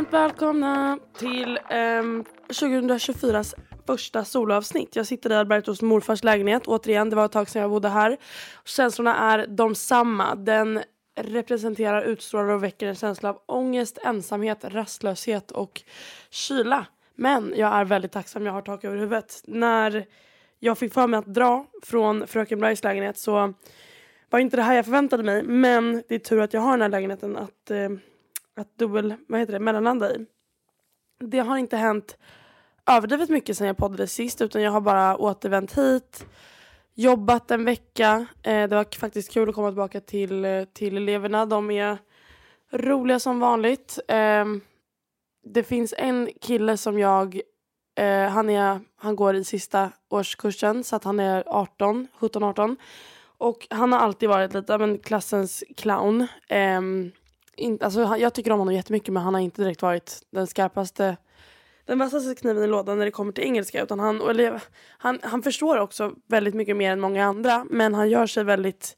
Varmt välkomna till eh, 2024s första soloavsnitt. Jag sitter i Albertos morfars lägenhet. Återigen, det var ett tag sedan jag bodde här. Känslorna är de samma. Den representerar, utstrålar och väcker en känsla av ångest, ensamhet, rastlöshet och kyla. Men jag är väldigt tacksam, jag har tak över huvudet. När jag fick för mig att dra från Fröken Blajs lägenhet så var inte det här jag förväntade mig. Men det är tur att jag har den här lägenheten att eh, att dubbel, vad heter det, mellanlanda i. Det har inte hänt överdrivet mycket sen jag poddade sist utan jag har bara återvänt hit, jobbat en vecka. Eh, det var faktiskt kul att komma tillbaka till, eh, till eleverna. De är roliga som vanligt. Eh, det finns en kille som jag, eh, han, är, han går i sista årskursen så att han är 18, 17-18. Och han har alltid varit lite men, klassens clown. Um, in, alltså, jag tycker om honom jättemycket men han har inte direkt varit den skarpaste den vassaste kniven i lådan när det kommer till engelska. Utan han, eller, han, han förstår också väldigt mycket mer än många andra men han gör sig väldigt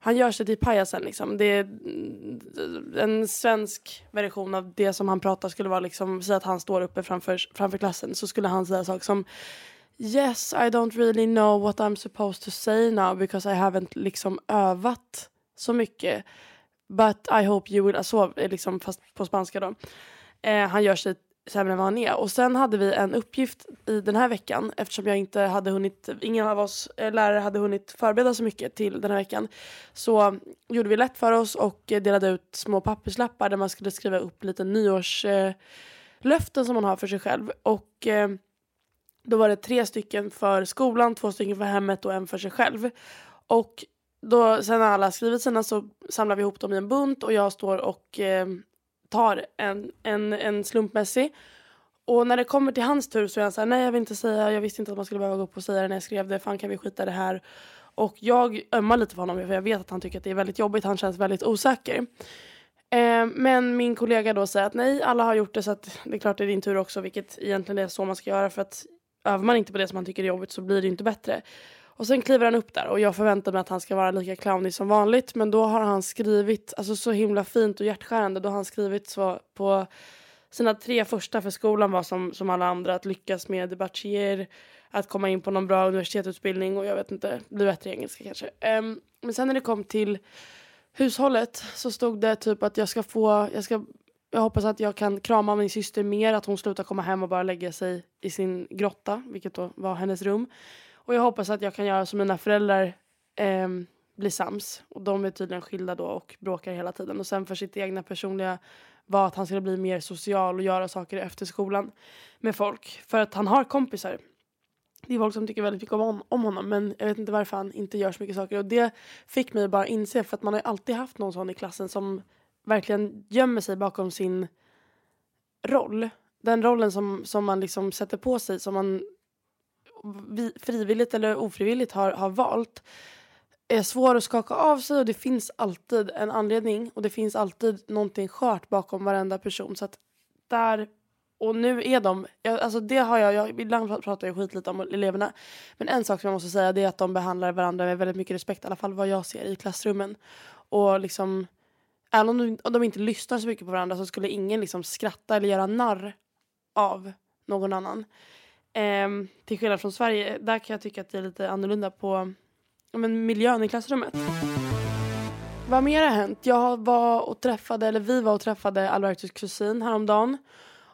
han gör sig till pajasen liksom. Det är mm, en svensk version av det som han pratar skulle vara liksom, säga att han står uppe framför, framför klassen så skulle han säga saker som Yes, I don't really know what I'm supposed to say now because I haven't liksom övat så mycket. But I hope you will, alltså liksom fast på spanska då. Eh, han gör sig sämre än vad han är. Och sen hade vi en uppgift i den här veckan eftersom jag inte hade hunnit, ingen av oss eh, lärare hade hunnit förbereda så mycket till den här veckan. Så gjorde vi lätt för oss och delade ut små papperslappar där man skulle skriva upp lite nyårslöften eh, som man har för sig själv. Och eh, då var det tre stycken för skolan, två stycken för hemmet och en för sig själv. Och då, sen när alla skrivit sina så samlar vi ihop dem i en bunt och jag står och eh, tar en, en, en slumpmässig. Och när det kommer till hans tur så är han såhär, nej jag vill inte säga, jag visste inte att man skulle behöva gå upp och säga det när jag skrev det, fan kan vi skita i det här. Och jag ömmar lite för honom för jag vet att han tycker att det är väldigt jobbigt, han känns väldigt osäker. Eh, men min kollega då säger att nej, alla har gjort det så att det är klart det är din tur också, vilket egentligen är så man ska göra för att övar man inte på det som man tycker är jobbigt så blir det inte bättre. Och sen kliver han upp där och jag förväntar mig att han ska vara lika clownig som vanligt men då har han skrivit, alltså så himla fint och hjärtskärande, då har han skrivit så på sina tre första för skolan var som, som alla andra att lyckas med bachiller, att komma in på någon bra universitetsutbildning och jag vet inte, bli bättre i engelska kanske. Um, men sen när det kom till hushållet så stod det typ att jag ska få, jag ska jag hoppas att jag kan krama min syster mer, att hon slutar komma hem och bara lägga sig i sin grotta, vilket då var hennes rum. Och jag hoppas att jag kan göra som mina föräldrar eh, blir sams. Och de är tydligen skilda då och bråkar hela tiden. Och sen för sitt egna personliga var att han skulle bli mer social och göra saker efter skolan med folk. För att han har kompisar. Det är folk som tycker väldigt mycket om, om honom men jag vet inte varför han inte gör så mycket saker. Och det fick mig bara inse för att man har alltid haft någon sån i klassen som verkligen gömmer sig bakom sin roll. Den rollen som, som man liksom sätter på sig, som man frivilligt eller ofrivilligt har, har valt. är svår att skaka av sig och det finns alltid en anledning och det finns alltid någonting skört bakom varenda person. Så att där, och nu är de, jag, alltså det har jag, jag, ibland pratar jag skit lite om eleverna. Men en sak som jag måste säga det är att de behandlar varandra med väldigt mycket respekt, i alla fall vad jag ser i klassrummen. Och liksom, även om de, om de inte lyssnar så mycket på varandra så skulle ingen liksom skratta eller göra narr av någon annan. Ehm, till skillnad från Sverige, där kan jag tycka att det är lite annorlunda på men, miljön i klassrummet. Vad mer har hänt? Jag var och träffade, eller vi var och träffade Albertus kusin häromdagen.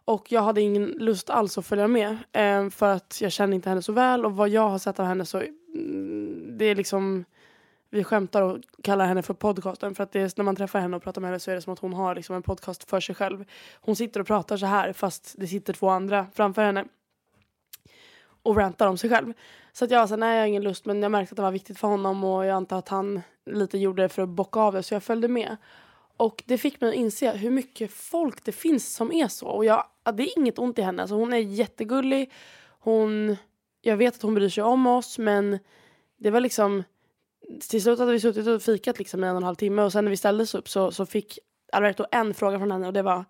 Och jag hade ingen lust alls att följa med. Eh, för att jag känner inte henne så väl. Och vad jag har sett av henne så mm, det är liksom vi skämtar och kallar henne för podcasten. För att det är, när man träffar henne och pratar med henne så är det som att hon har liksom en podcast för sig själv. Hon sitter och pratar så här fast det sitter två andra framför henne. Och rantar om sig själv. Så att jag var såhär, nej jag har ingen lust men jag märkte att det var viktigt för honom och jag antar att han lite gjorde det för att bocka av det så jag följde med. Och det fick mig att inse hur mycket folk det finns som är så. Och jag, det är inget ont i henne. Alltså hon är jättegullig. Hon, jag vet att hon bryr sig om oss men det var liksom till slut hade vi suttit och fikat liksom i en och en halv timme och sen när vi ställdes upp så, så fick Alberto en fråga från henne och det var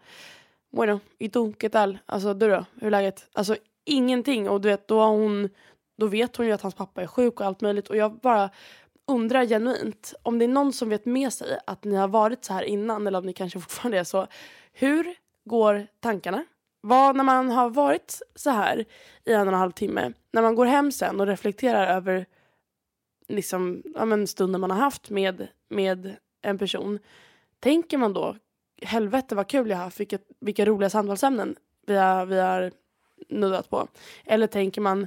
Bueno, y tú, qué tal? Alltså du då, hur är läget? Alltså ingenting och du vet då har hon då vet hon ju att hans pappa är sjuk och allt möjligt och jag bara undrar genuint om det är någon som vet med sig att ni har varit så här innan eller om ni kanske fortfarande är så. Hur går tankarna? Vad när man har varit så här i en och en halv timme, när man går hem sen och reflekterar över liksom, ja, men stunden man har haft med, med en person. Tänker man då, helvete vad kul jag har haft, vilka, vilka roliga samtalsämnen vi har, vi har nuddat på. Eller tänker man,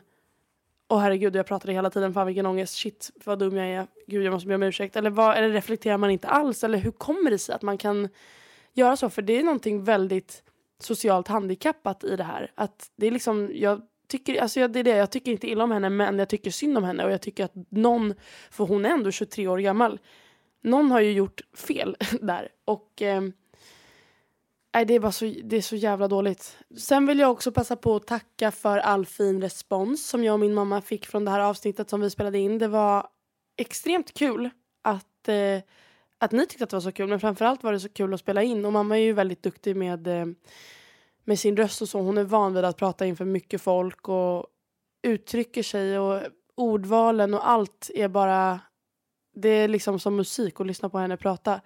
åh herregud jag pratade hela tiden, fan vilken ångest, shit vad dum jag är, gud jag måste be om ursäkt. Eller, vad, eller reflekterar man inte alls? Eller hur kommer det sig att man kan göra så? För det är någonting väldigt socialt handikappat i det här. Att det är liksom, jag tycker, alltså det är det, jag tycker inte illa om henne men jag tycker synd om henne och jag tycker att någon, för hon är ändå 23 år gammal, någon har ju gjort fel där. Och eh, det, är bara så, det är så jävla dåligt. Sen vill jag också passa på att tacka för all fin respons som jag och min mamma fick från det här avsnittet som vi spelade in. Det var extremt kul att, eh, att ni tyckte att det var så kul men framförallt var det så kul att spela in och mamma är ju väldigt duktig med eh, med sin röst och så. Hon är van vid att prata inför mycket folk och uttrycker sig och ordvalen och allt är bara det är liksom som musik att lyssna på henne prata.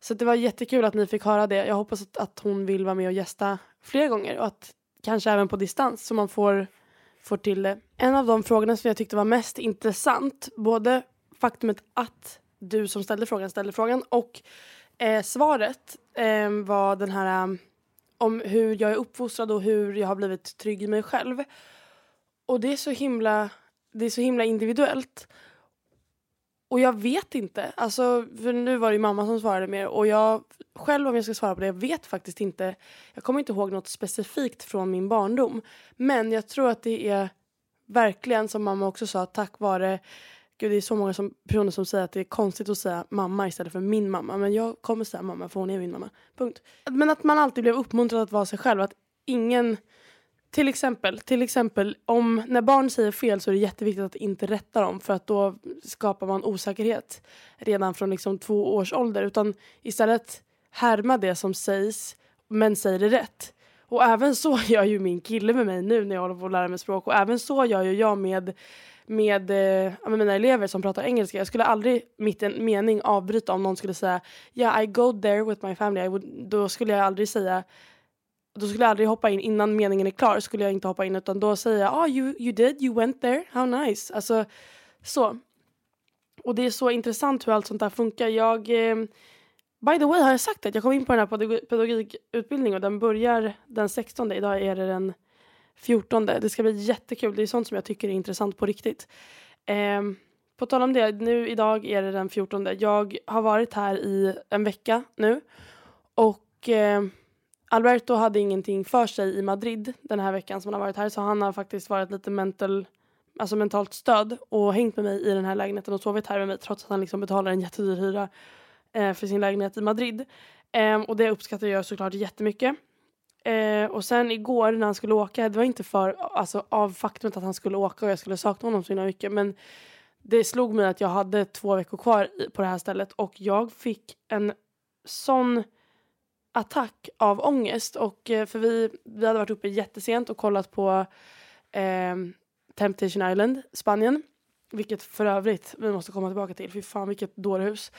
Så det var jättekul att ni fick höra det. Jag hoppas att, att hon vill vara med och gästa fler gånger och att kanske även på distans så man får, får till det. En av de frågorna som jag tyckte var mest intressant, både faktumet att du som ställde frågan ställde frågan och eh, svaret eh, var den här eh, om hur jag är uppfostrad och hur jag har blivit trygg i mig själv. Och det är så himla, det är så himla individuellt. Och jag vet inte. Alltså, för nu var det mamma som svarade mer. Och jag själv om jag ska svara på det, jag vet faktiskt inte. Jag kommer inte ihåg något specifikt från min barndom. Men jag tror att det är verkligen som mamma också sa, tack vare Gud, det är så många som, personer som säger att det är konstigt att säga mamma istället för min mamma. Men jag kommer säga mamma för hon är min mamma. Punkt. Men att man alltid blev uppmuntrad att vara sig själv. Att ingen... Till exempel, till exempel om när barn säger fel så är det jätteviktigt att inte rätta dem för att då skapar man osäkerhet redan från liksom två års ålder. Utan istället härma det som sägs men säg det rätt. Och även så gör ju min kille med mig nu när jag håller på att lära mig språk och även så gör ju jag med med, eh, med mina elever som pratar engelska. Jag skulle aldrig mitt en mening avbryta om någon skulle säga yeah I go there with my family. Would, då skulle jag aldrig säga då skulle jag aldrig hoppa in innan meningen är klar. skulle jag inte hoppa in utan då säger jag oh, you, you did, you went there, how nice. Alltså så. Och det är så intressant hur allt sånt där funkar. Jag, eh, by the way har jag sagt att jag kom in på den här pedagogikutbildningen och den börjar den 16. Idag är det den 14. Det ska bli jättekul. Det är sånt som jag tycker är intressant på riktigt. Eh, på tal om det, nu idag är det den 14. Jag har varit här i en vecka nu och eh, Alberto hade ingenting för sig i Madrid den här veckan som han har varit här så han har faktiskt varit lite mental, alltså mentalt stöd och hängt med mig i den här lägenheten och sovit här med mig trots att han liksom betalar en jättedyr hyra eh, för sin lägenhet i Madrid. Eh, och det uppskattar jag såklart jättemycket. Eh, och sen igår när han skulle åka, det var inte för alltså, av faktumet att han skulle åka och jag skulle sakna honom så himla mycket men det slog mig att jag hade två veckor kvar på det här stället och jag fick en sån attack av ångest. Och, eh, för vi, vi hade varit uppe jättesent och kollat på eh, Temptation Island, Spanien. Vilket för övrigt vi måste komma tillbaka till. Fy fan vilket dårhus.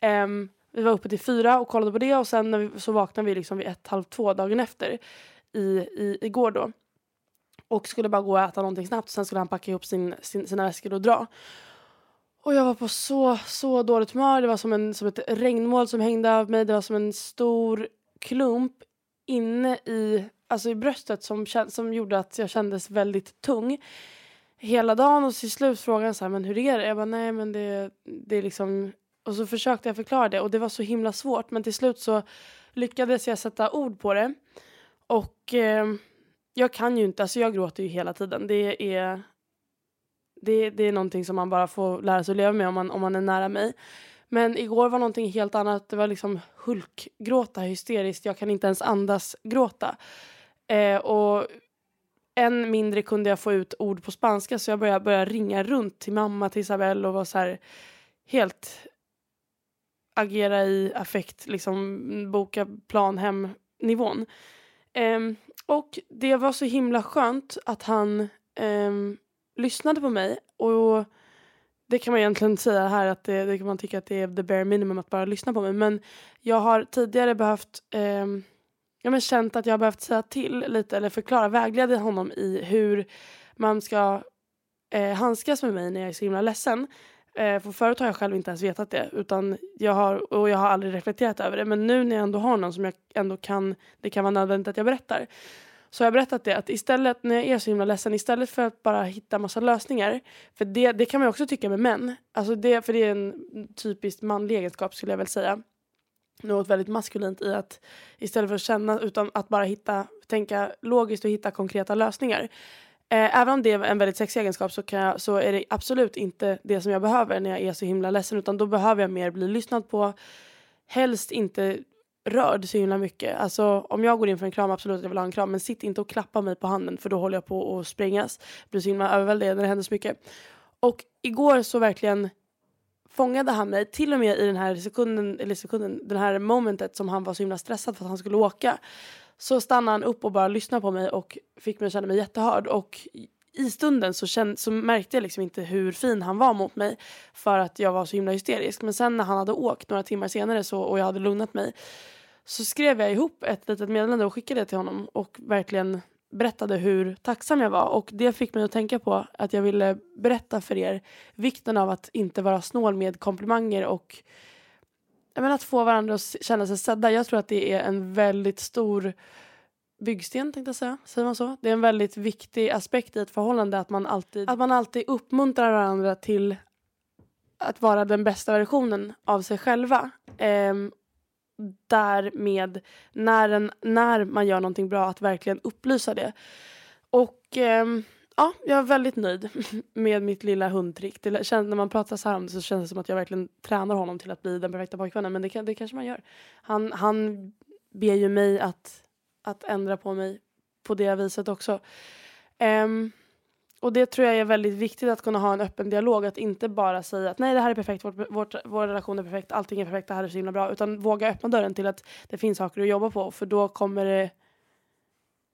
Eh, vi var uppe till fyra och kollade på det och sen när vi, så vaknade vi liksom vid ett, halv två dagen efter. I, i, igår då. Och skulle bara gå och äta någonting snabbt. Sen skulle han packa ihop sin, sin, sina väskor och dra. Och jag var på så, så dåligt humör. Det var som, en, som ett regnmoln som hängde av mig. Det var som en stor klump inne i, alltså i bröstet som, som gjorde att jag kändes väldigt tung hela dagen. Och till slut frågade han så här, men hur är det? Jag bara, nej men det, det är liksom... Och så försökte jag förklara det och det var så himla svårt. Men till slut så lyckades jag sätta ord på det. Och eh, jag kan ju inte, alltså jag gråter ju hela tiden. Det är, det, det är någonting som man bara får lära sig att leva med om man, om man är nära mig. Men igår var någonting helt annat. Det var liksom hulkgråta hysteriskt. Jag kan inte ens andas gråta. Eh, och än mindre kunde jag få ut ord på spanska så jag började, började ringa runt till mamma, till Isabelle och var så här helt agera i affekt, liksom boka plan hem nivån. Ehm, och det var så himla skönt att han ehm, lyssnade på mig och det kan man egentligen säga här att det, det kan man tycka att det är the bare minimum att bara lyssna på mig men jag har tidigare behövt eh, jag men känt att jag har behövt säga till lite eller förklara, vägleda honom i hur man ska eh, handskas med mig när jag är så himla ledsen. Eh, för förut har jag själv inte ens vetat det utan jag har, och jag har aldrig reflekterat över det. Men nu när jag ändå har någon som jag ändå kan, det kan vara nödvändigt att jag berättar. Så har jag berättat det att istället när jag är så himla ledsen, istället för att bara hitta massa lösningar. För det, det kan man ju också tycka med män. Alltså det, för det är en typiskt manlig egenskap skulle jag väl säga något väldigt maskulint i att istället för att känna utan att bara hitta, tänka logiskt och hitta konkreta lösningar. Eh, även om det är en väldigt sexig egenskap så, kan jag, så är det absolut inte det som jag behöver när jag är så himla ledsen utan då behöver jag mer bli lyssnad på. Helst inte rörd så himla mycket. Alltså om jag går in för en kram, absolut att jag vill ha en kram men sitt inte och klappa mig på handen för då håller jag på att sprängas. Jag blir så himla överväldigad när det händer så mycket. Och igår så verkligen fångade han mig till och med i den här sekunden, eller sekunden, den här momentet som han var så himla stressad för att han skulle åka. Så stannade han upp och bara lyssnade på mig och fick mig att känna mig jättehörd. Och i stunden så, kände, så märkte jag liksom inte hur fin han var mot mig för att jag var så himla hysterisk. Men sen när han hade åkt några timmar senare så, och jag hade lugnat mig så skrev jag ihop ett litet meddelande och skickade det till honom och verkligen berättade hur tacksam jag var. Och det fick mig att tänka på att jag ville berätta för er vikten av att inte vara snål med komplimanger och menar, att få varandra att känna sig sedda. Jag tror att det är en väldigt stor byggsten tänkte jag säga. Säger man så? Det är en väldigt viktig aspekt i ett förhållande att man alltid, att man alltid uppmuntrar varandra till att vara den bästa versionen av sig själva. Ehm, därmed, när, en, när man gör någonting bra, att verkligen upplysa det. Och eh, ja, jag är väldigt nöjd med mitt lilla hundtrick. Det känns, när man pratar så här om det så känns det som att jag verkligen tränar honom till att bli den perfekta pojkvännen. Men det, det kanske man gör. Han, han ber ju mig att, att ändra på mig på det viset också. Ehm, och det tror jag är väldigt viktigt att kunna ha en öppen dialog. Att inte bara säga att nej det här är perfekt, vårt, vårt, vår relation är perfekt, allting är perfekt, det här är så himla bra. Utan våga öppna dörren till att det finns saker att jobba på. För då kommer det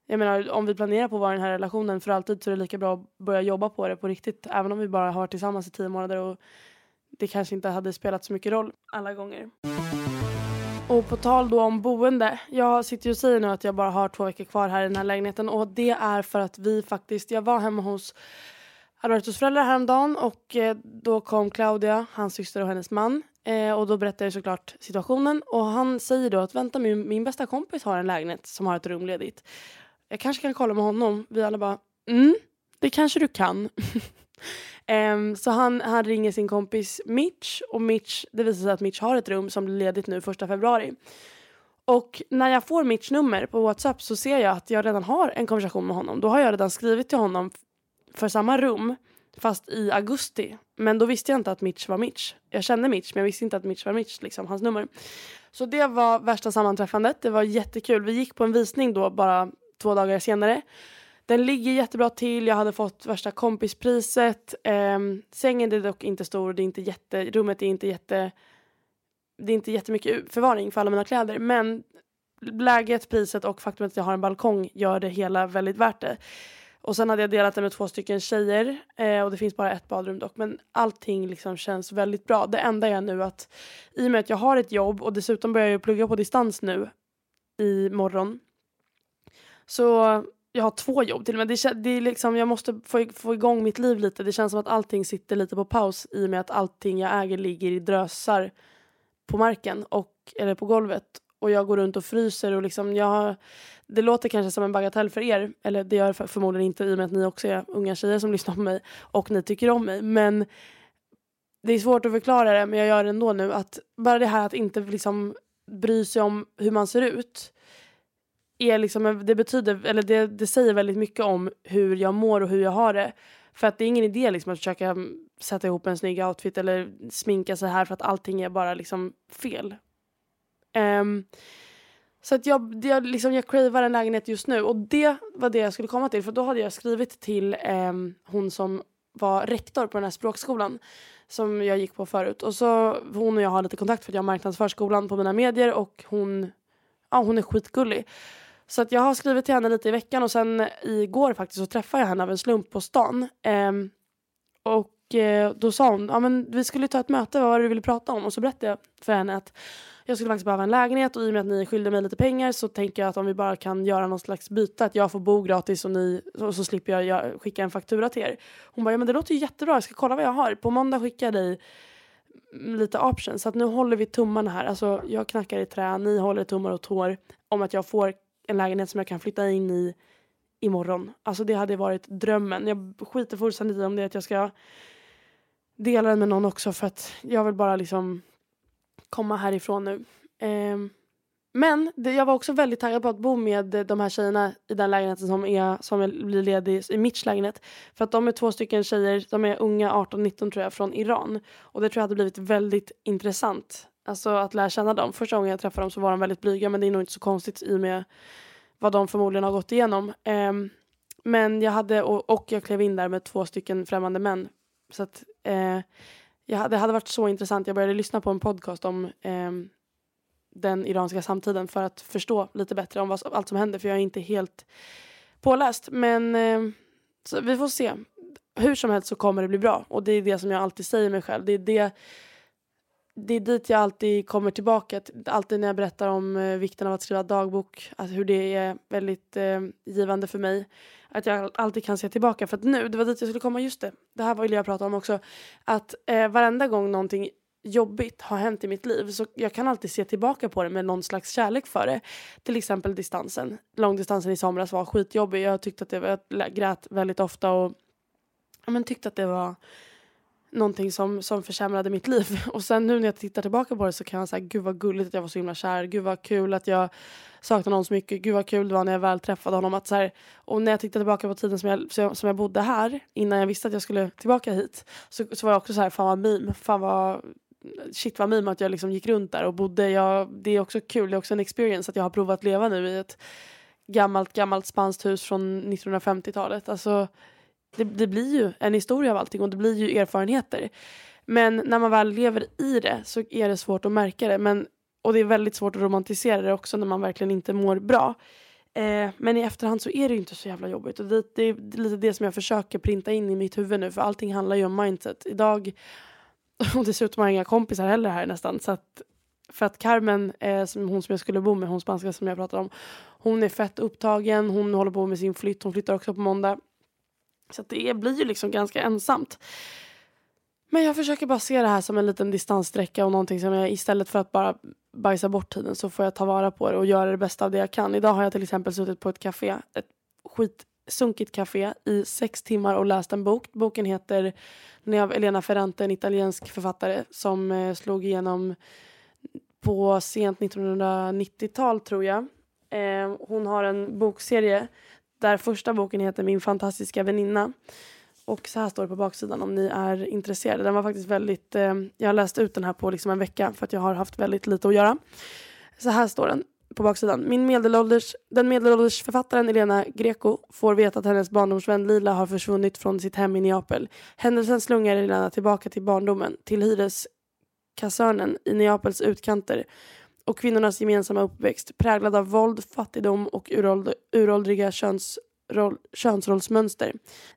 jag menar om vi planerar på att vara i den här relationen för alltid så är det lika bra att börja jobba på det på riktigt. Även om vi bara har varit tillsammans i tio månader och det kanske inte hade spelat så mycket roll alla gånger. Och på tal då om boende. Jag sitter ju och säger nu att jag bara har två veckor kvar här i den här lägenheten och det är för att vi faktiskt, jag var hemma hos Albertos föräldrar häromdagen och eh, då kom Claudia, hans syster och hennes man. Eh, och då berättade jag såklart situationen och han säger då att vänta min, min bästa kompis har en lägenhet som har ett rum ledigt. Jag kanske kan kolla med honom. Vi alla bara mm, det kanske du kan. Um, så han, han ringer sin kompis Mitch och Mitch, det visar sig att Mitch har ett rum som blir ledigt nu första februari. Och när jag får Mitch nummer på Whatsapp så ser jag att jag redan har en konversation med honom. Då har jag redan skrivit till honom för samma rum fast i augusti. Men då visste jag inte att Mitch var Mitch. Jag kände Mitch men jag visste inte att Mitch var Mitch, liksom hans nummer. Så det var värsta sammanträffandet. Det var jättekul. Vi gick på en visning då bara två dagar senare. Den ligger jättebra till, jag hade fått värsta kompispriset. Eh, sängen är dock inte stor, det är inte jätte, rummet är inte jätte... Det är inte jättemycket förvaring för alla mina kläder men läget, priset och faktumet att jag har en balkong gör det hela väldigt värt det. Och sen hade jag delat det med två stycken tjejer eh, och det finns bara ett badrum dock. Men allting liksom känns väldigt bra. Det enda är nu att i och med att jag har ett jobb och dessutom börjar jag plugga på distans nu i morgon. Så jag har två jobb till och med. Det, det är liksom, jag måste få, få igång mitt liv lite. Det känns som att allting sitter lite på paus i och med att allting jag äger ligger i drösar på marken och, eller på golvet och jag går runt och fryser och liksom jag det låter kanske som en bagatell för er, eller det gör det förmodligen inte i och med att ni också är unga tjejer som lyssnar på mig och ni tycker om mig. Men det är svårt att förklara det, men jag gör det ändå nu. Att bara det här att inte liksom bry sig om hur man ser ut är liksom, det, betyder, eller det, det säger väldigt mycket om hur jag mår och hur jag har det. För att det är ingen idé liksom att försöka sätta ihop en snygg outfit eller sminka sig här för att allting är bara liksom fel. Um, så att jag, jag, liksom, jag cravar en lägenhet just nu och det var det jag skulle komma till för då hade jag skrivit till um, hon som var rektor på den här språkskolan som jag gick på förut. Och så hon och jag har lite kontakt för att jag marknadsför skolan på mina medier och hon, ja, hon är skitgullig. Så att jag har skrivit till henne lite i veckan och sen igår faktiskt så träffade jag henne av en slump på stan. Um, och eh, då sa hon, ja men vi skulle ta ett möte, vad var det du ville prata om? Och så berättade jag för henne att jag skulle faktiskt behöva en lägenhet och i och med att ni skyllde mig lite pengar så tänker jag att om vi bara kan göra någon slags byte, att jag får bo gratis och, ni, och så slipper jag, skicka en faktura till er. Hon bara, ja men det låter ju jättebra, jag ska kolla vad jag har. På måndag skickar jag dig lite options. Så att nu håller vi tummarna här. Alltså jag knackar i trä, ni håller tummar och tår om att jag får en lägenhet som jag kan flytta in i imorgon. Alltså det hade varit drömmen. Jag skiter fullständigt i om det att jag ska dela den med någon också för att jag vill bara liksom komma härifrån nu. Eh, men det, jag var också väldigt taggad på att bo med de här tjejerna i den lägenheten som, är, som blir ledig i Mitchs lägenhet. För att de är två stycken tjejer, de är unga, 18-19 tror jag, från Iran. Och det tror jag hade blivit väldigt intressant. Alltså att lära känna dem. Första gången jag träffade dem så var de väldigt blyga men det är nog inte så konstigt i och med vad de förmodligen har gått igenom. Um, men jag hade, och, och, jag klev in där med två stycken främmande män. Så att uh, jag, det hade varit så intressant. Jag började lyssna på en podcast om um, den iranska samtiden för att förstå lite bättre om vad, allt som händer för jag är inte helt påläst. Men eh, vi får se. Hur som helst så kommer det bli bra och det är det som jag alltid säger mig själv. Det är det det är dit jag alltid kommer tillbaka. Alltid när jag berättar om eh, vikten av att skriva dagbok. Att hur det är väldigt eh, givande för mig. Att jag alltid kan se tillbaka. För att nu, det var dit jag skulle komma. Just det, det här ville jag prata om också. Att eh, varenda gång någonting jobbigt har hänt i mitt liv så jag kan alltid se tillbaka på det med någon slags kärlek för det. Till exempel distansen. Långdistansen i somras var skitjobbig. Jag tyckte att det var, jag grät väldigt ofta och ja, men tyckte att det var någonting som, som försämrade mitt liv. Och sen nu när jag tittar tillbaka på det så kan jag säga gud vad gulligt att jag var så himla kär. Gud vad kul att jag saknade någon så mycket. Gud vad kul det var när jag väl träffade honom. Att så här, och när jag tittar tillbaka på tiden som jag, som jag bodde här innan jag visste att jag skulle tillbaka hit så, så var jag också så här, fan vad meme. Fan vad shit vad meme att jag liksom gick runt där och bodde. Jag, det är också kul, det är också en experience att jag har provat leva nu i ett gammalt, gammalt spanskt hus från 1950-talet. Alltså det, det blir ju en historia av allting och det blir ju erfarenheter. Men när man väl lever i det så är det svårt att märka det. Men, och det är väldigt svårt att romantisera det också när man verkligen inte mår bra. Eh, men i efterhand så är det ju inte så jävla jobbigt. Och det, det, är lite det som jag försöker printa in i mitt huvud nu. För allting handlar ju om mindset. Idag, och dessutom har jag inga kompisar heller här nästan. Så att, för att Carmen, eh, som hon som jag skulle bo med, hon spanska som jag pratade om. Hon är fett upptagen, hon håller på med sin flytt, hon flyttar också på måndag. Så det blir ju liksom ganska ensamt. Men jag försöker bara se det här som en liten distanssträcka och någonting som jag istället för att bara bajsa bort tiden så får jag ta vara på det och göra det bästa av det jag kan. Idag har jag till exempel suttit på ett café, ett skitsunkigt café i sex timmar och läst en bok. Boken heter Den av Elena Ferrante, en italiensk författare som eh, slog igenom på sent 1990-tal tror jag. Eh, hon har en bokserie där första boken heter Min fantastiska väninna. Och så här står det på baksidan om ni är intresserade. Den var faktiskt väldigt, eh, jag har läst ut den här på liksom en vecka för att jag har haft väldigt lite att göra. Så här står den. på baksidan. Min medelålders, den medelålders författaren Elena Greco får veta att hennes barndomsvän Lila har försvunnit från sitt hem i Neapel. Händelsen slungar Elena tillbaka till barndomen, till hyreskasernen i Neapels utkanter och kvinnornas gemensamma uppväxt präglad av våld, fattigdom och uråld, uråldriga könsroll, könsrollsmönster.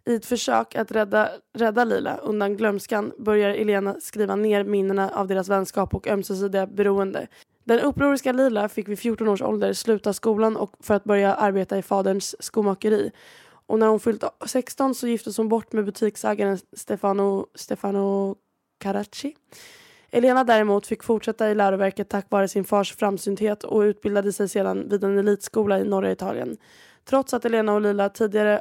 I ett försök att rädda, rädda Lila undan glömskan börjar Elena skriva ner minnena av deras vänskap och ömsesidiga beroende. Den upproriska Lila fick vid 14 års ålder sluta skolan och för att börja arbeta i faderns skomakeri. Och när hon fyllt 16 så giftes hon bort med butiksägaren Stefano, Stefano Caracci. Elena däremot fick fortsätta i läroverket tack vare sin fars framsynthet och utbildade sig sedan vid en elitskola i norra Italien. Trots att Elena och Lila tidigare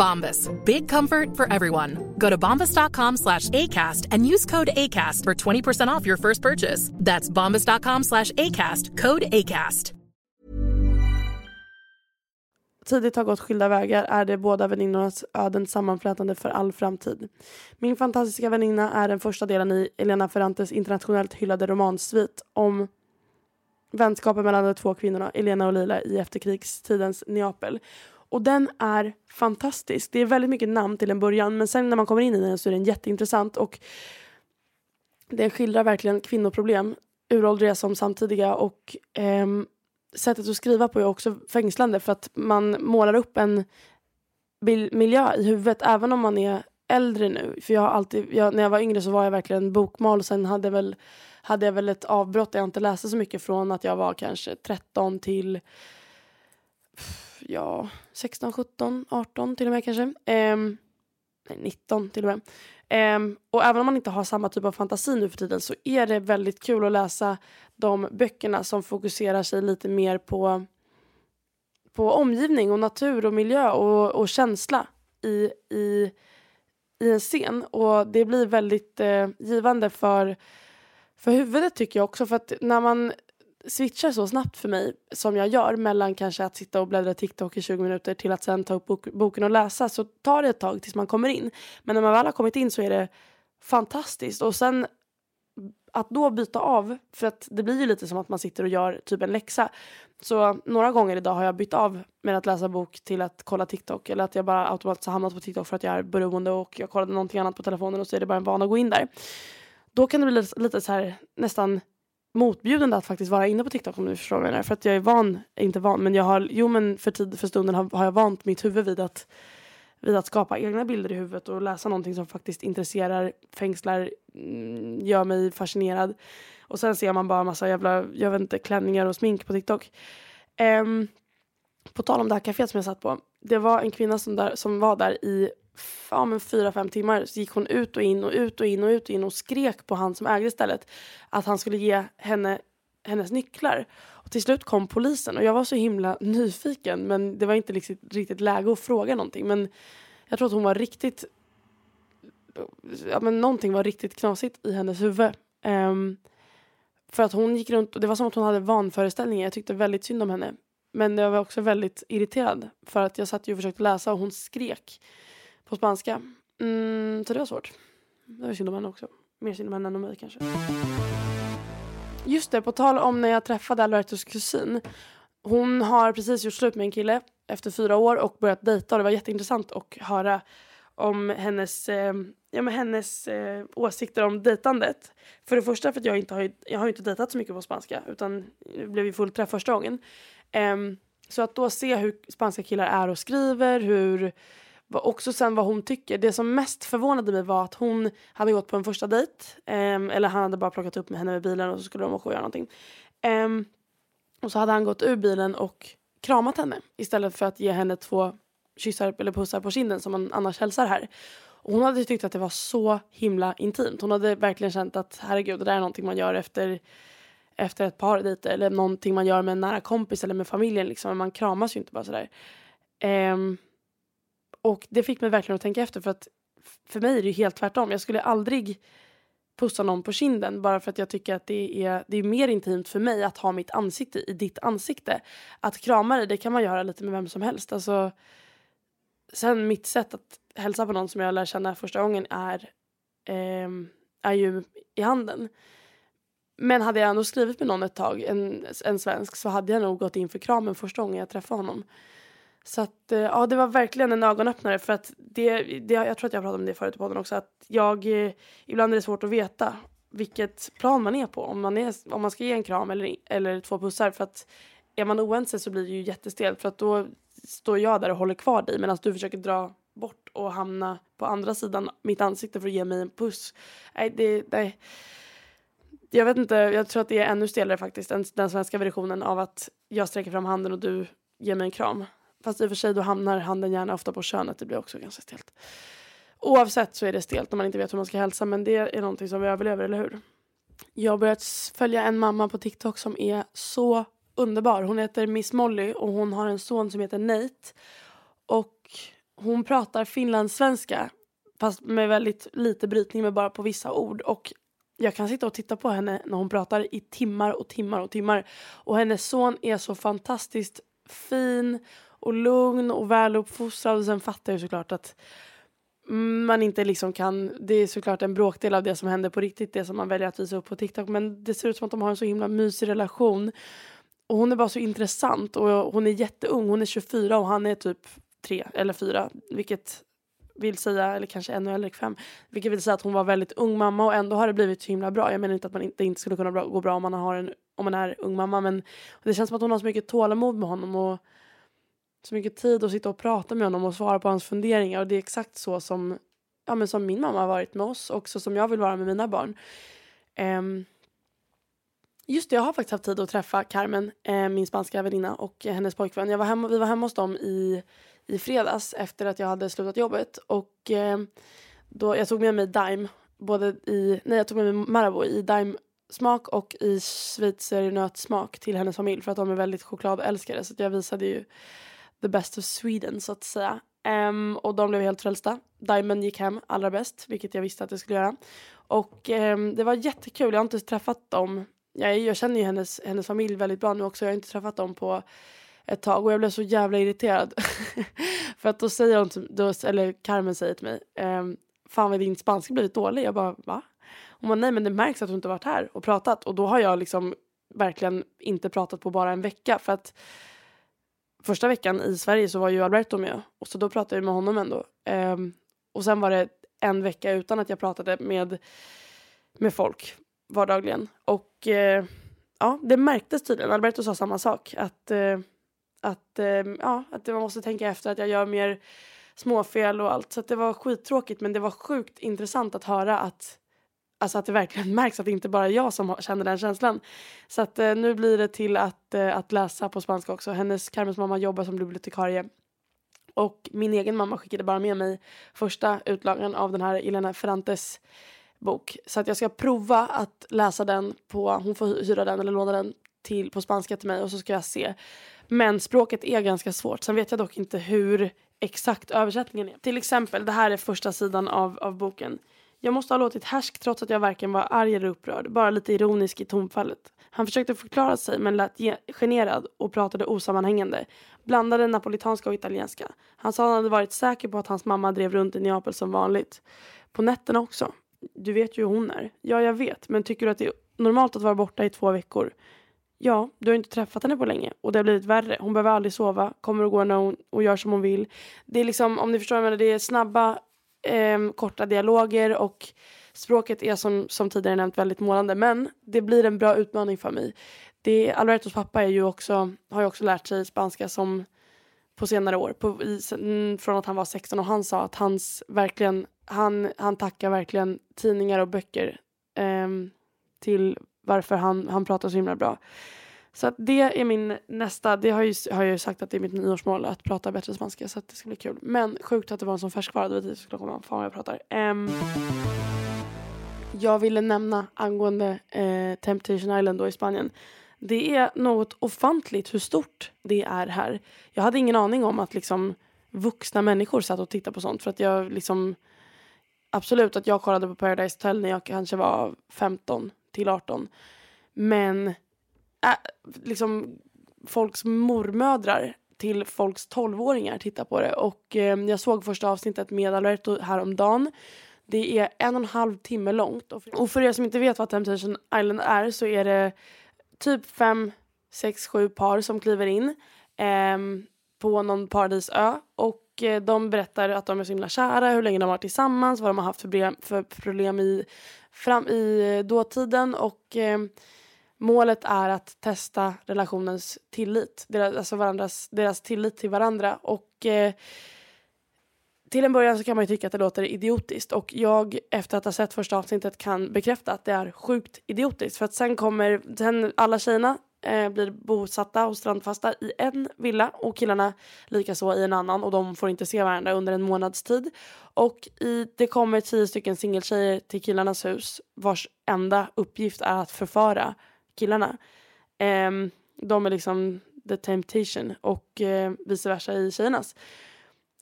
Bombas. Big comfort for everyone. Go to bombas.com slash ACAST and use code ACAST for 20% off your first purchase. That's bombas.com slash ACAST. Code ACAST. tidigt har gått skilda vägar är det båda väninnornas öden sammanflätande för all framtid. Min fantastiska väninna är den första delen i Elena Ferrantes internationellt hyllade romansvit om vänskapen mellan de två kvinnorna, Elena och Lila, i efterkrigstidens Neapel. Och den är fantastisk. Det är väldigt mycket namn till en början men sen när man kommer in i den så är den jätteintressant och den skildrar verkligen kvinnoproblem, uråldriga som samtidiga och ehm, sättet att skriva på är också fängslande för att man målar upp en miljö i huvudet även om man är äldre nu. För jag har alltid, jag, när jag var yngre så var jag verkligen bokmal och sen hade, väl, hade jag väl ett avbrott där jag inte läste så mycket från att jag var kanske 13 till ja, 16, 17, 18 till och med kanske. Um, nej, 19 till och med. Um, och även om man inte har samma typ av fantasi nu för tiden så är det väldigt kul att läsa de böckerna som fokuserar sig lite mer på, på omgivning och natur och miljö och, och känsla i, i, i en scen. Och det blir väldigt eh, givande för, för huvudet tycker jag också. För att när man switchar så snabbt för mig som jag gör mellan kanske att sitta och bläddra TikTok i 20 minuter till att sen ta upp bok, boken och läsa så tar det ett tag tills man kommer in. Men när man väl har kommit in så är det fantastiskt. Och sen att då byta av, för att det blir ju lite som att man sitter och gör typ en läxa. Så några gånger idag har jag bytt av med att läsa bok till att kolla TikTok eller att jag bara automatiskt har hamnat på TikTok för att jag är beroende och jag kollade någonting annat på telefonen och så är det bara en vana att gå in där. Då kan det bli lite, lite så här nästan motbjudande att faktiskt vara inne på TikTok om du förstår vad jag menar. För att jag är van, inte van, men jag har, jo men för tid för stunden har, har jag vant mitt huvud vid att vid att skapa egna bilder i huvudet och läsa någonting som faktiskt intresserar, fängslar, mm, gör mig fascinerad. Och sen ser man bara massa jävla, jag vet inte, klänningar och smink på TikTok. Um, på tal om det här kaféet som jag satt på. Det var en kvinna som, där, som var där i ja, men fyra, fem timmar. Så gick hon ut och in och ut och in och ut och in och skrek på han som ägde stället att han skulle ge henne hennes nycklar. Och till slut kom polisen och jag var så himla nyfiken men det var inte liksom riktigt läge att fråga någonting. Men jag tror att hon var riktigt... Ja, men någonting var riktigt knasigt i hennes huvud. Um, för att hon gick runt och det var som att hon hade vanföreställningar. Jag tyckte väldigt synd om henne. Men jag var också väldigt irriterad för att jag satt ju och försökte läsa och hon skrek på spanska. Mm, så det var svårt. Det var synd om henne också. Mer synd om henne än om mig kanske. Just det, på tal om när jag träffade Albertos kusin. Hon har precis gjort slut med en kille efter fyra år och börjat dejta. Och det var jätteintressant att höra om hennes, eh, ja, men hennes eh, åsikter om dejtandet. För det första för att jag inte har, jag har inte dejtat så mycket på spanska utan det blev ju fullträff första gången. Eh, så att då se hur spanska killar är och skriver, hur också sen vad hon tycker. Det som mest förvånade mig var att hon hade gått på en första dejt. Um, eller han hade bara plockat upp med henne med bilen och så skulle de åka och göra någonting. Um, och så hade han gått ur bilen och kramat henne istället för att ge henne två kyssar eller pussar på kinden som man annars hälsar här. Och hon hade tyckt att det var så himla intimt. Hon hade verkligen känt att herregud, det där är någonting man gör efter, efter ett par dejter eller någonting man gör med en nära kompis eller med familjen. Liksom. Man kramas ju inte bara sådär. Um, och det fick mig verkligen att tänka efter för att för mig är det helt tvärtom. Jag skulle aldrig pussa någon på kinden bara för att jag tycker att det är, det är mer intimt för mig att ha mitt ansikte i ditt ansikte. Att krama dig, det kan man göra lite med vem som helst. Alltså, sen mitt sätt att hälsa på någon som jag lär känna första gången är, eh, är ju i handen. Men hade jag ändå skrivit med någon ett tag, en, en svensk, så hade jag nog gått in för kramen första gången jag träffade honom. Så att, eh, ja, det var verkligen en ögonöppnare för att det, det, jag tror att jag pratade om det förut i podden också, att jag, eh, ibland är det svårt att veta vilket plan man är på, om man, är, om man ska ge en kram eller, eller två pussar för att är man oense så blir det ju jättestelt för att då står jag där och håller kvar dig medan du försöker dra bort och hamna på andra sidan mitt ansikte för att ge mig en puss. Nej, det, nej. Jag vet inte, jag tror att det är ännu stelare faktiskt än den svenska versionen av att jag sträcker fram handen och du ger mig en kram. Fast i och för sig då hamnar handen gärna ofta på könet, det blir också ganska stelt. Oavsett så är det stelt när man inte vet hur man ska hälsa men det är någonting som vi överlever, eller hur? Jag har börjat följa en mamma på TikTok som är så underbar. Hon heter Miss Molly och hon har en son som heter Nate. Och hon pratar finlandssvenska fast med väldigt lite brytning men bara på vissa ord. Och jag kan sitta och titta på henne när hon pratar i timmar och timmar och timmar. Och hennes son är så fantastiskt fin och lugn och väluppfostrad. Och sen fattar jag såklart att man inte liksom kan, det är såklart en bråkdel av det som händer på riktigt, det som man väljer att visa upp på TikTok. Men det ser ut som att de har en så himla mysig relation. Och hon är bara så intressant och hon är jätteung, hon är 24 och han är typ 3 eller 4. Vilket vill säga, eller kanske ännu äldre, 5. Vilket vill säga att hon var väldigt ung mamma och ändå har det blivit så himla bra. Jag menar inte att man inte, inte skulle kunna gå bra om man, har en, om man är ung mamma men det känns som att hon har så mycket tålamod med honom och så mycket tid att sitta och prata med honom och svara på hans funderingar och det är exakt så som, ja, men som min mamma har varit med oss och så som jag vill vara med mina barn. Um, just det, jag har faktiskt haft tid att träffa Carmen, eh, min spanska väninna och hennes pojkvän. Jag var hemma, vi var hemma hos dem i, i fredags efter att jag hade slutat jobbet och eh, då, jag tog med mig Daim, både i, nej jag tog med mig Marabou i Daim smak och i schweizernötssmak till hennes familj för att de är väldigt chokladälskare så jag visade ju the best of Sweden så att säga. Um, och de blev helt frälsta. Diamond gick hem allra bäst, vilket jag visste att det skulle göra. Och um, det var jättekul. Jag har inte träffat dem. Jag, jag känner ju hennes, hennes familj väldigt bra nu också. Jag har inte träffat dem på ett tag och jag blev så jävla irriterad. För att då säger hon, då, eller Carmen säger till mig, um, fan vad din spanska blivit dålig. Jag bara, va? Hon bara, nej men det märks att du inte varit här och pratat. Och då har jag liksom verkligen inte pratat på bara en vecka. För att första veckan i Sverige så var ju Alberto med och så då pratade jag med honom ändå. Um, och sen var det en vecka utan att jag pratade med, med folk vardagligen. Och uh, ja, det märktes tydligen. Alberto sa samma sak. Att, uh, att, uh, ja, att man måste tänka efter att jag gör mer småfel och allt. Så det var skittråkigt men det var sjukt intressant att höra att Alltså att det verkligen märks att det inte bara är jag som känner den känslan. Så att eh, nu blir det till att, eh, att läsa på spanska också. Hennes Carmens mamma jobbar som bibliotekarie. Och min egen mamma skickade bara med mig första utlagan av den här Elena Ferrantes bok. Så att jag ska prova att läsa den på, hon får hyra den eller låna den till, på spanska till mig och så ska jag se. Men språket är ganska svårt. Sen vet jag dock inte hur exakt översättningen är. Till exempel, det här är första sidan av, av boken. Jag måste ha låtit härsk trots att jag varken var arg eller upprörd, bara lite ironisk i tonfallet. Han försökte förklara sig men lät generad och pratade osammanhängande. Blandade napolitanska och italienska. Han sa att han hade varit säker på att hans mamma drev runt i Neapel som vanligt. På nätterna också. Du vet ju hur hon är. Ja, jag vet. Men tycker du att det är normalt att vara borta i två veckor? Ja, du har inte träffat henne på länge och det har blivit värre. Hon behöver aldrig sova, kommer och går när hon och gör som hon vill. Det är liksom, om ni förstår vad jag menar, det är snabba eh, korta dialoger och språket är som, som tidigare nämnt väldigt målande men det blir en bra utmaning för mig. Det, Albertos pappa är ju också, har ju också lärt sig spanska som på senare år. På, i, mm, från att han var 16 och han sa att hans verkligen, han, han tackar verkligen tidningar och böcker eh, till varför han, han pratar så himla bra. Så att det är min nästa, det har, ju, har jag ju sagt att det är mitt nyårsmål att prata bättre spanska så att det ska bli kul. Men sjukt att det var en sån färskvara, det vet jag skulle komma, fan vad jag pratar. Um, jag ville nämna angående eh, Temptation Island då i Spanien. Det är något ofantligt hur stort det är här. Jag hade ingen aning om att liksom vuxna människor satt och tittade på sånt för att jag liksom absolut att jag kollade på Paradise Hotel när jag kanske var 15 till 18. Men äh, liksom folks mormödrar till folks tolvåringar tittar på det. Och eh, jag såg första avsnittet med Alberto häromdagen. Det är en och en halv timme långt. Och för er som inte vet vad Temptation Island är så är det typ fem, sex, sju par som kliver in eh, på någon paradisö. Och eh, de berättar att de är så himla kära, hur länge de har varit tillsammans, vad de har haft för problem, för problem i, fram, i dåtiden. Och eh, målet är att testa relationens tillit, deras, alltså varandras, deras tillit till varandra. Och eh, till en början så kan man ju tycka att det låter idiotiskt. Och jag efter att ha sett första avsnittet kan bekräfta att det är sjukt idiotiskt. För att sen kommer sen alla tjejerna eh, blir bosatta och strandfasta i en villa och killarna likaså i en annan och de får inte se varandra under en månads tid. Och i, det kommer tio stycken singeltjejer till killarnas hus vars enda uppgift är att förföra killarna. Um, de är liksom the temptation och uh, vice versa i tjejernas.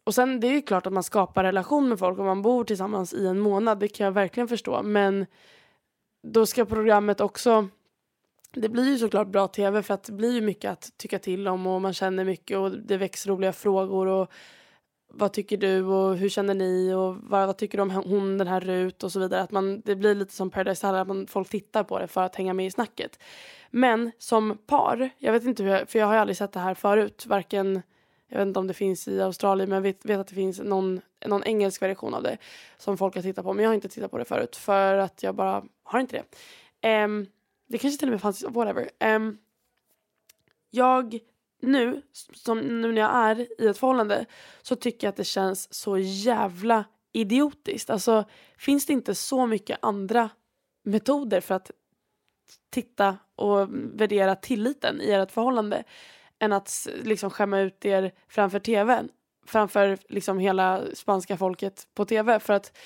Och sen det är ju klart att man skapar relation med folk om man bor tillsammans i en månad. Det kan jag verkligen förstå. Men då ska programmet också det blir ju såklart bra tv för att det blir ju mycket att tycka till om och man känner mycket och det väcks roliga frågor och vad tycker du och hur känner ni och vad, vad tycker du om hon den här Rut och så vidare. Att man, det blir lite som Paradise Hotel, att man, folk tittar på det för att hänga med i snacket. Men som par, jag vet inte hur jag, för jag har aldrig sett det här förut, varken jag vet inte om det finns i Australien men jag vet, vet, att det finns någon, någon engelsk version av det som folk har tittat på men jag har inte tittat på det förut för att jag bara har inte det. Um, det kanske till och med fanns, whatever. Um, jag nu, som nu när jag är i ett förhållande så tycker jag att det känns så jävla idiotiskt. Alltså finns det inte så mycket andra metoder för att titta och värdera tilliten i ert förhållande än att liksom skämma ut er framför tvn. Framför liksom hela spanska folket på tv. För att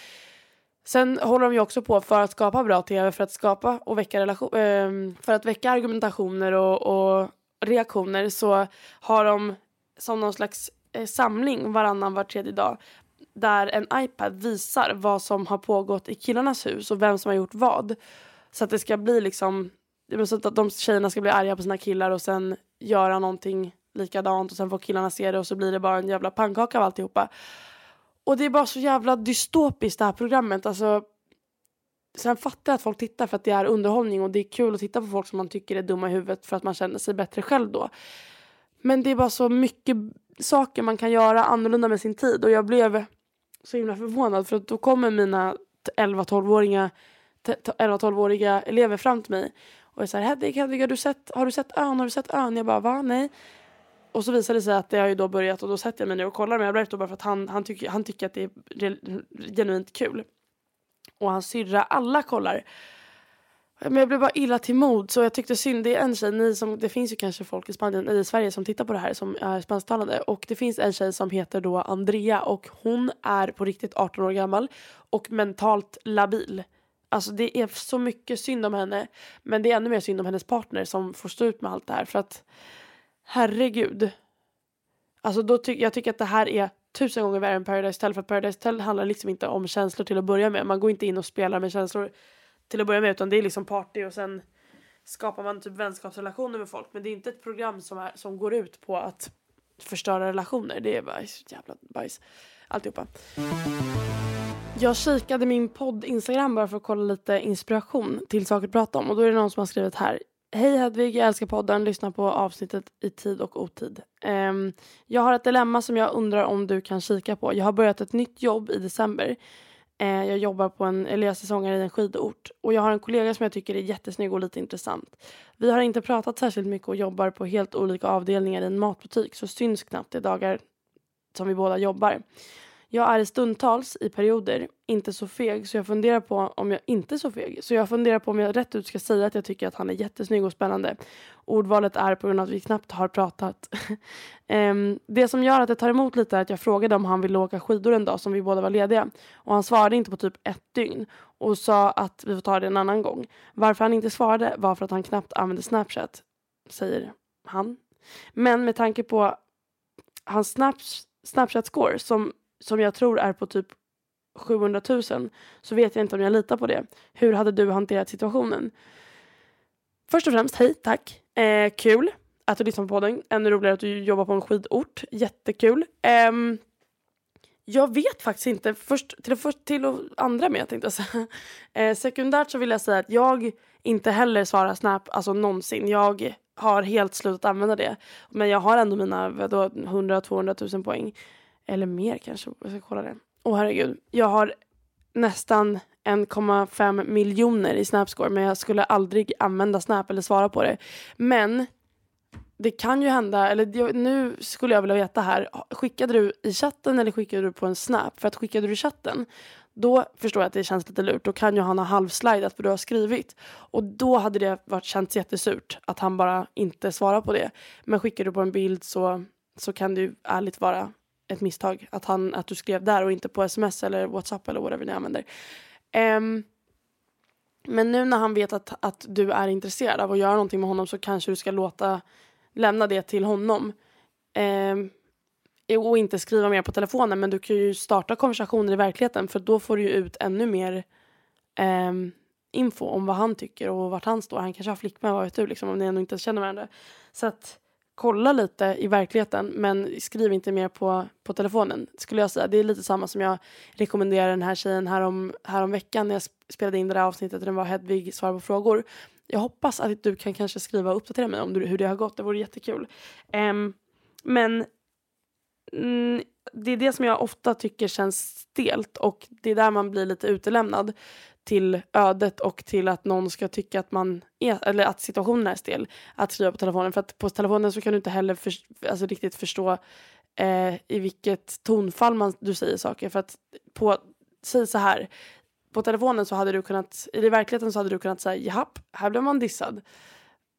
Sen håller de ju också på för att skapa bra tv, för att skapa och väcka relation, eh, för att väcka argumentationer och, och, reaktioner så har de som någon slags eh, samling varannan var tredje dag där en iPad visar vad som har pågått i killarnas hus och vem som har gjort vad. Så att det ska bli liksom så att de tjejerna ska bli arga på sina killar och sen göra någonting likadant och sen får killarna se det och så blir det bara en jävla pannkaka av alltihopa. Och det är bara så jävla dystopiskt det här programmet. Alltså, sen fattar jag att folk tittar för att det är underhållning och det är kul att titta på folk som man tycker är dumma i huvudet för att man känner sig bättre själv då. Men det är bara så mycket saker man kan göra annorlunda med sin tid och jag blev så himla förvånad för att då kommer mina 11-12-åriga 11-12-åriga elever fram till mig och är så här, Hedvig, Hedvig, har du sett, har du sett ön? Har du sett ön? Jag bara, va? Nej. Och så visade det sig att det har ju då börjat och då sätter jag mig ner och kollar med Alberto bara för att han, han, tycker, han tycker att det är genuint kul. Och hans syrra, alla kollar. Men jag blev bara illa till mod så jag tyckte synd. Det är en tjej, ni som, det finns ju kanske folk i, Spanien, i Sverige som tittar på det här som är spansktalande. Och det finns en tjej som heter då Andrea och hon är på riktigt 18 år gammal och mentalt labil. Alltså det är så mycket synd om henne. Men det är ännu mer synd om hennes partner som får stå ut med allt det här. För att herregud. Alltså då ty jag tycker att det här är tusen gånger värre än Paradise Hotel. För Paradise Hotel handlar liksom inte om känslor till att börja med. Man går inte in och spelar med känslor till att börja med. Utan det är liksom party och sen skapar man typ vänskapsrelationer med folk. Men det är inte ett program som, är, som går ut på att förstöra relationer. Det är bajs, jävla bajs. Alltihopa. Jag kikade min podd Instagram bara för att kolla lite inspiration till saker att prata om och då är det någon som har skrivit här. Hej Hedvig, jag älskar podden. Lyssna på avsnittet i tid och otid. Um, jag har ett dilemma som jag undrar om du kan kika på. Jag har börjat ett nytt jobb i december Uh, jag jobbar på en, eller jag säsongar i en skidort. Och jag har en kollega som jag tycker är jättesnygg och lite intressant. Vi har inte pratat särskilt mycket och jobbar på helt olika avdelningar i en matbutik så syns knappt de dagar som vi båda jobbar. Jag är stundtals i perioder inte så feg så jag funderar på om jag inte är så feg. Så jag funderar på om jag rätt ut ska säga att jag tycker att han är jättesnygg och spännande. Ordvalet är på grund av att vi knappt har pratat. um, det som gör att det tar emot lite är att jag frågade om han ville åka skidor en dag som vi båda var lediga. Och han svarade inte på typ ett dygn och sa att vi får ta det en annan gång. Varför han inte svarade var för att han knappt använde Snapchat, säger han. Men med tanke på hans Snapchat-score som som jag tror är på typ 700 000 så vet jag inte om jag litar på det. Hur hade du hanterat situationen? Först och främst, hej, tack. Eh, kul att du lyssnar på podden. Ännu roligare att du jobbar på en skidort. Jättekul. Eh, jag vet faktiskt inte. Först till, först, till och andra med tänkte jag säga. Eh, sekundärt så vill jag säga att jag inte heller svarar Snap alltså någonsin. Jag har helt slutat använda det. Men jag har ändå mina 100-200 000 poäng. Eller mer kanske. Jag ska kolla det. Åh oh, herregud. Jag har nästan 1,5 miljoner i Snapscore men jag skulle aldrig använda Snap eller svara på det. Men det kan ju hända, eller nu skulle jag vilja veta här, skickade du i chatten eller skickade du på en Snap? För att skickade du i chatten, då förstår jag att det känns lite lurt. Då kan ju han ha halvslidat vad du har skrivit. Och då hade det varit, känts jättesurt att han bara inte svarar på det. Men skickar du på en bild så, så kan det ju ärligt vara ett misstag. Att, han, att du skrev där och inte på sms eller whatsapp eller whatever ni använder. Um, men nu när han vet att, att du är intresserad av att göra någonting med honom så kanske du ska låta lämna det till honom. Um, och inte skriva mer på telefonen men du kan ju starta konversationer i verkligheten för då får du ju ut ännu mer um, info om vad han tycker och vart han står. Han kanske har flickvän, vad vet du, liksom, om ni ändå inte känner varandra. Så att kolla lite i verkligheten men skriv inte mer på, på telefonen skulle jag säga. Det är lite samma som jag rekommenderar den här tjejen härom, härom veckan när jag spelade in det där avsnittet och den var Hedvig svarar på frågor. Jag hoppas att du kan kanske skriva och uppdatera mig om hur det har gått. Det vore jättekul. Um, men mm, det är det som jag ofta tycker känns stelt och det är där man blir lite utelämnad till ödet och till att någon ska tycka att man är, eller att situationen är stel att skriva på telefonen. För att på telefonen så kan du inte heller för, alltså riktigt förstå eh, i vilket tonfall man, du säger saker. För att på, säg så här, på telefonen så hade du kunnat, i verkligheten så hade du kunnat säga japp, här blev man dissad.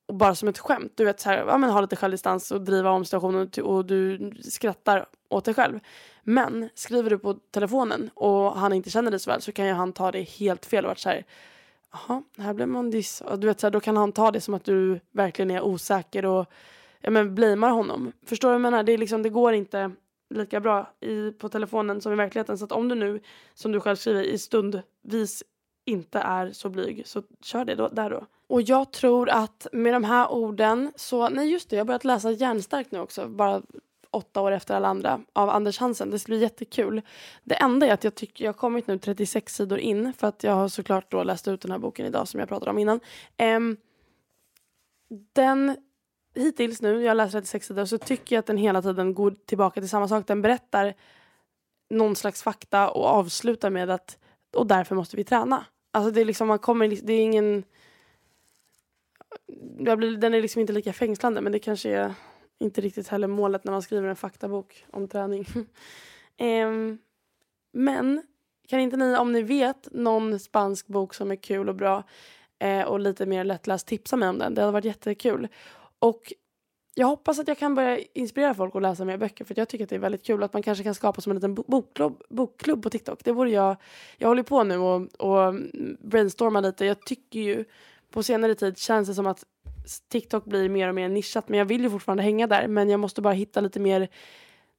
Bara som ett skämt, du vet så här, ja men ha lite självdistans och driva om situationen och du skrattar åt dig själv. Men skriver du på telefonen och han inte känner dig så väl så kan ju han ta det helt fel och vara så här jaha, här blev man diss. Du vet, så här, då kan han ta det som att du verkligen är osäker och ja, men blamear honom. Förstår du vad jag menar? Det, är liksom, det går inte lika bra i, på telefonen som i verkligheten. Så att om du nu, som du själv skriver, i stundvis inte är så blyg så kör det då, där då. Och jag tror att med de här orden så, nej just det, jag har börjat läsa Järnstark nu också. Bara åtta år efter alla andra av Anders Hansen. Det ska bli jättekul. Det enda är att jag tycker jag har kommit nu 36 sidor in för att jag har såklart då läst ut den här boken idag som jag pratade om innan. Um, den hittills nu, jag har läst 36 sidor, så tycker jag att den hela tiden går tillbaka till samma sak. Den berättar någon slags fakta och avslutar med att och därför måste vi träna. Alltså det är liksom, man kommer, det är ingen... Blir, den är liksom inte lika fängslande men det kanske är inte riktigt heller målet när man skriver en faktabok om träning. um, men kan inte ni, om ni vet någon spansk bok som är kul och bra eh, och lite mer lättläst, tipsa mig om den. Det hade varit jättekul. Och jag hoppas att jag kan börja inspirera folk att läsa mer böcker för jag tycker att det är väldigt kul att man kanske kan skapa som en liten bokklubb, bokklubb på TikTok. Det vore jag, jag håller på nu och, och brainstormar lite. Jag tycker ju på senare tid känns det som att TikTok blir mer och mer nischat men jag vill ju fortfarande hänga där men jag måste bara hitta lite mer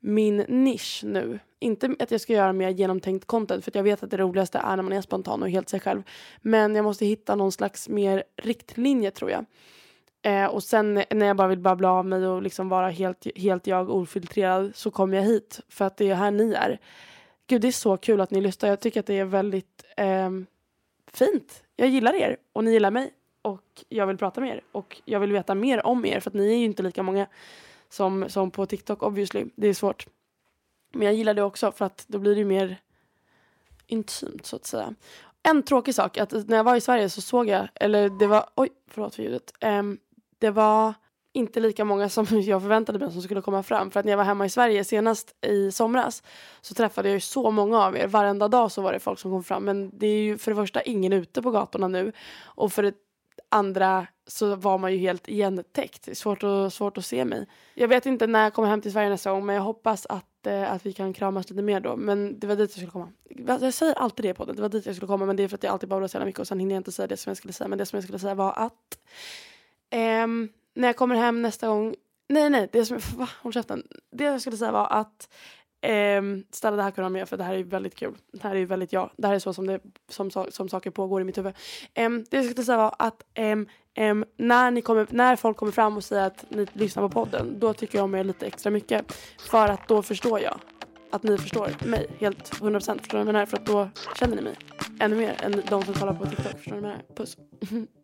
min nisch nu. Inte att jag ska göra mer genomtänkt content för jag vet att det roligaste är när man är spontan och helt sig själv. Men jag måste hitta någon slags mer riktlinje tror jag. Eh, och sen när jag bara vill babbla av mig och liksom vara helt, helt jag ofiltrerad så kommer jag hit för att det är här ni är. Gud det är så kul att ni lyssnar. Jag tycker att det är väldigt eh, fint. Jag gillar er och ni gillar mig och jag vill prata med er och jag vill veta mer om er för att ni är ju inte lika många som, som på TikTok obviously. Det är svårt. Men jag gillar det också för att då blir det mer intimt så att säga. En tråkig sak, att när jag var i Sverige så såg jag, eller det var, oj förlåt för ljudet. Um, det var inte lika många som jag förväntade mig som skulle komma fram. För att när jag var hemma i Sverige senast i somras så träffade jag ju så många av er. Varenda dag så var det folk som kom fram. Men det är ju för det första ingen ute på gatorna nu. Och för det andra så var man ju helt igentäckt. Svårt, att, svårt att se mig. Jag vet inte när jag kommer hem till Sverige nästa gång men jag hoppas att, eh, att vi kan kramas lite mer då. Men det var dit jag skulle komma. Jag säger alltid det på det. Det var dit jag skulle komma men det är för att jag alltid babblar så jävla mycket och sen hinner jag inte säga det som jag skulle säga. Men det som jag skulle säga var att ehm, när jag kommer hem nästa gång Nej, nej, det som, va? Håll käften. Det jag skulle säga var att Um, ställa det här kunna med för det här är väldigt kul. Det här är väldigt jag. Det här är så som, det, som, som saker pågår i mitt huvud. Um, det jag skulle säga var att um, när, ni kommer, när folk kommer fram och säger att ni lyssnar på podden då tycker jag om er lite extra mycket. För att då förstår jag att ni förstår mig helt 100% förstår ni vad jag menar? För att då känner ni mig ännu mer än de som kollar på TikTok. Förstår ni vad jag menar? Puss.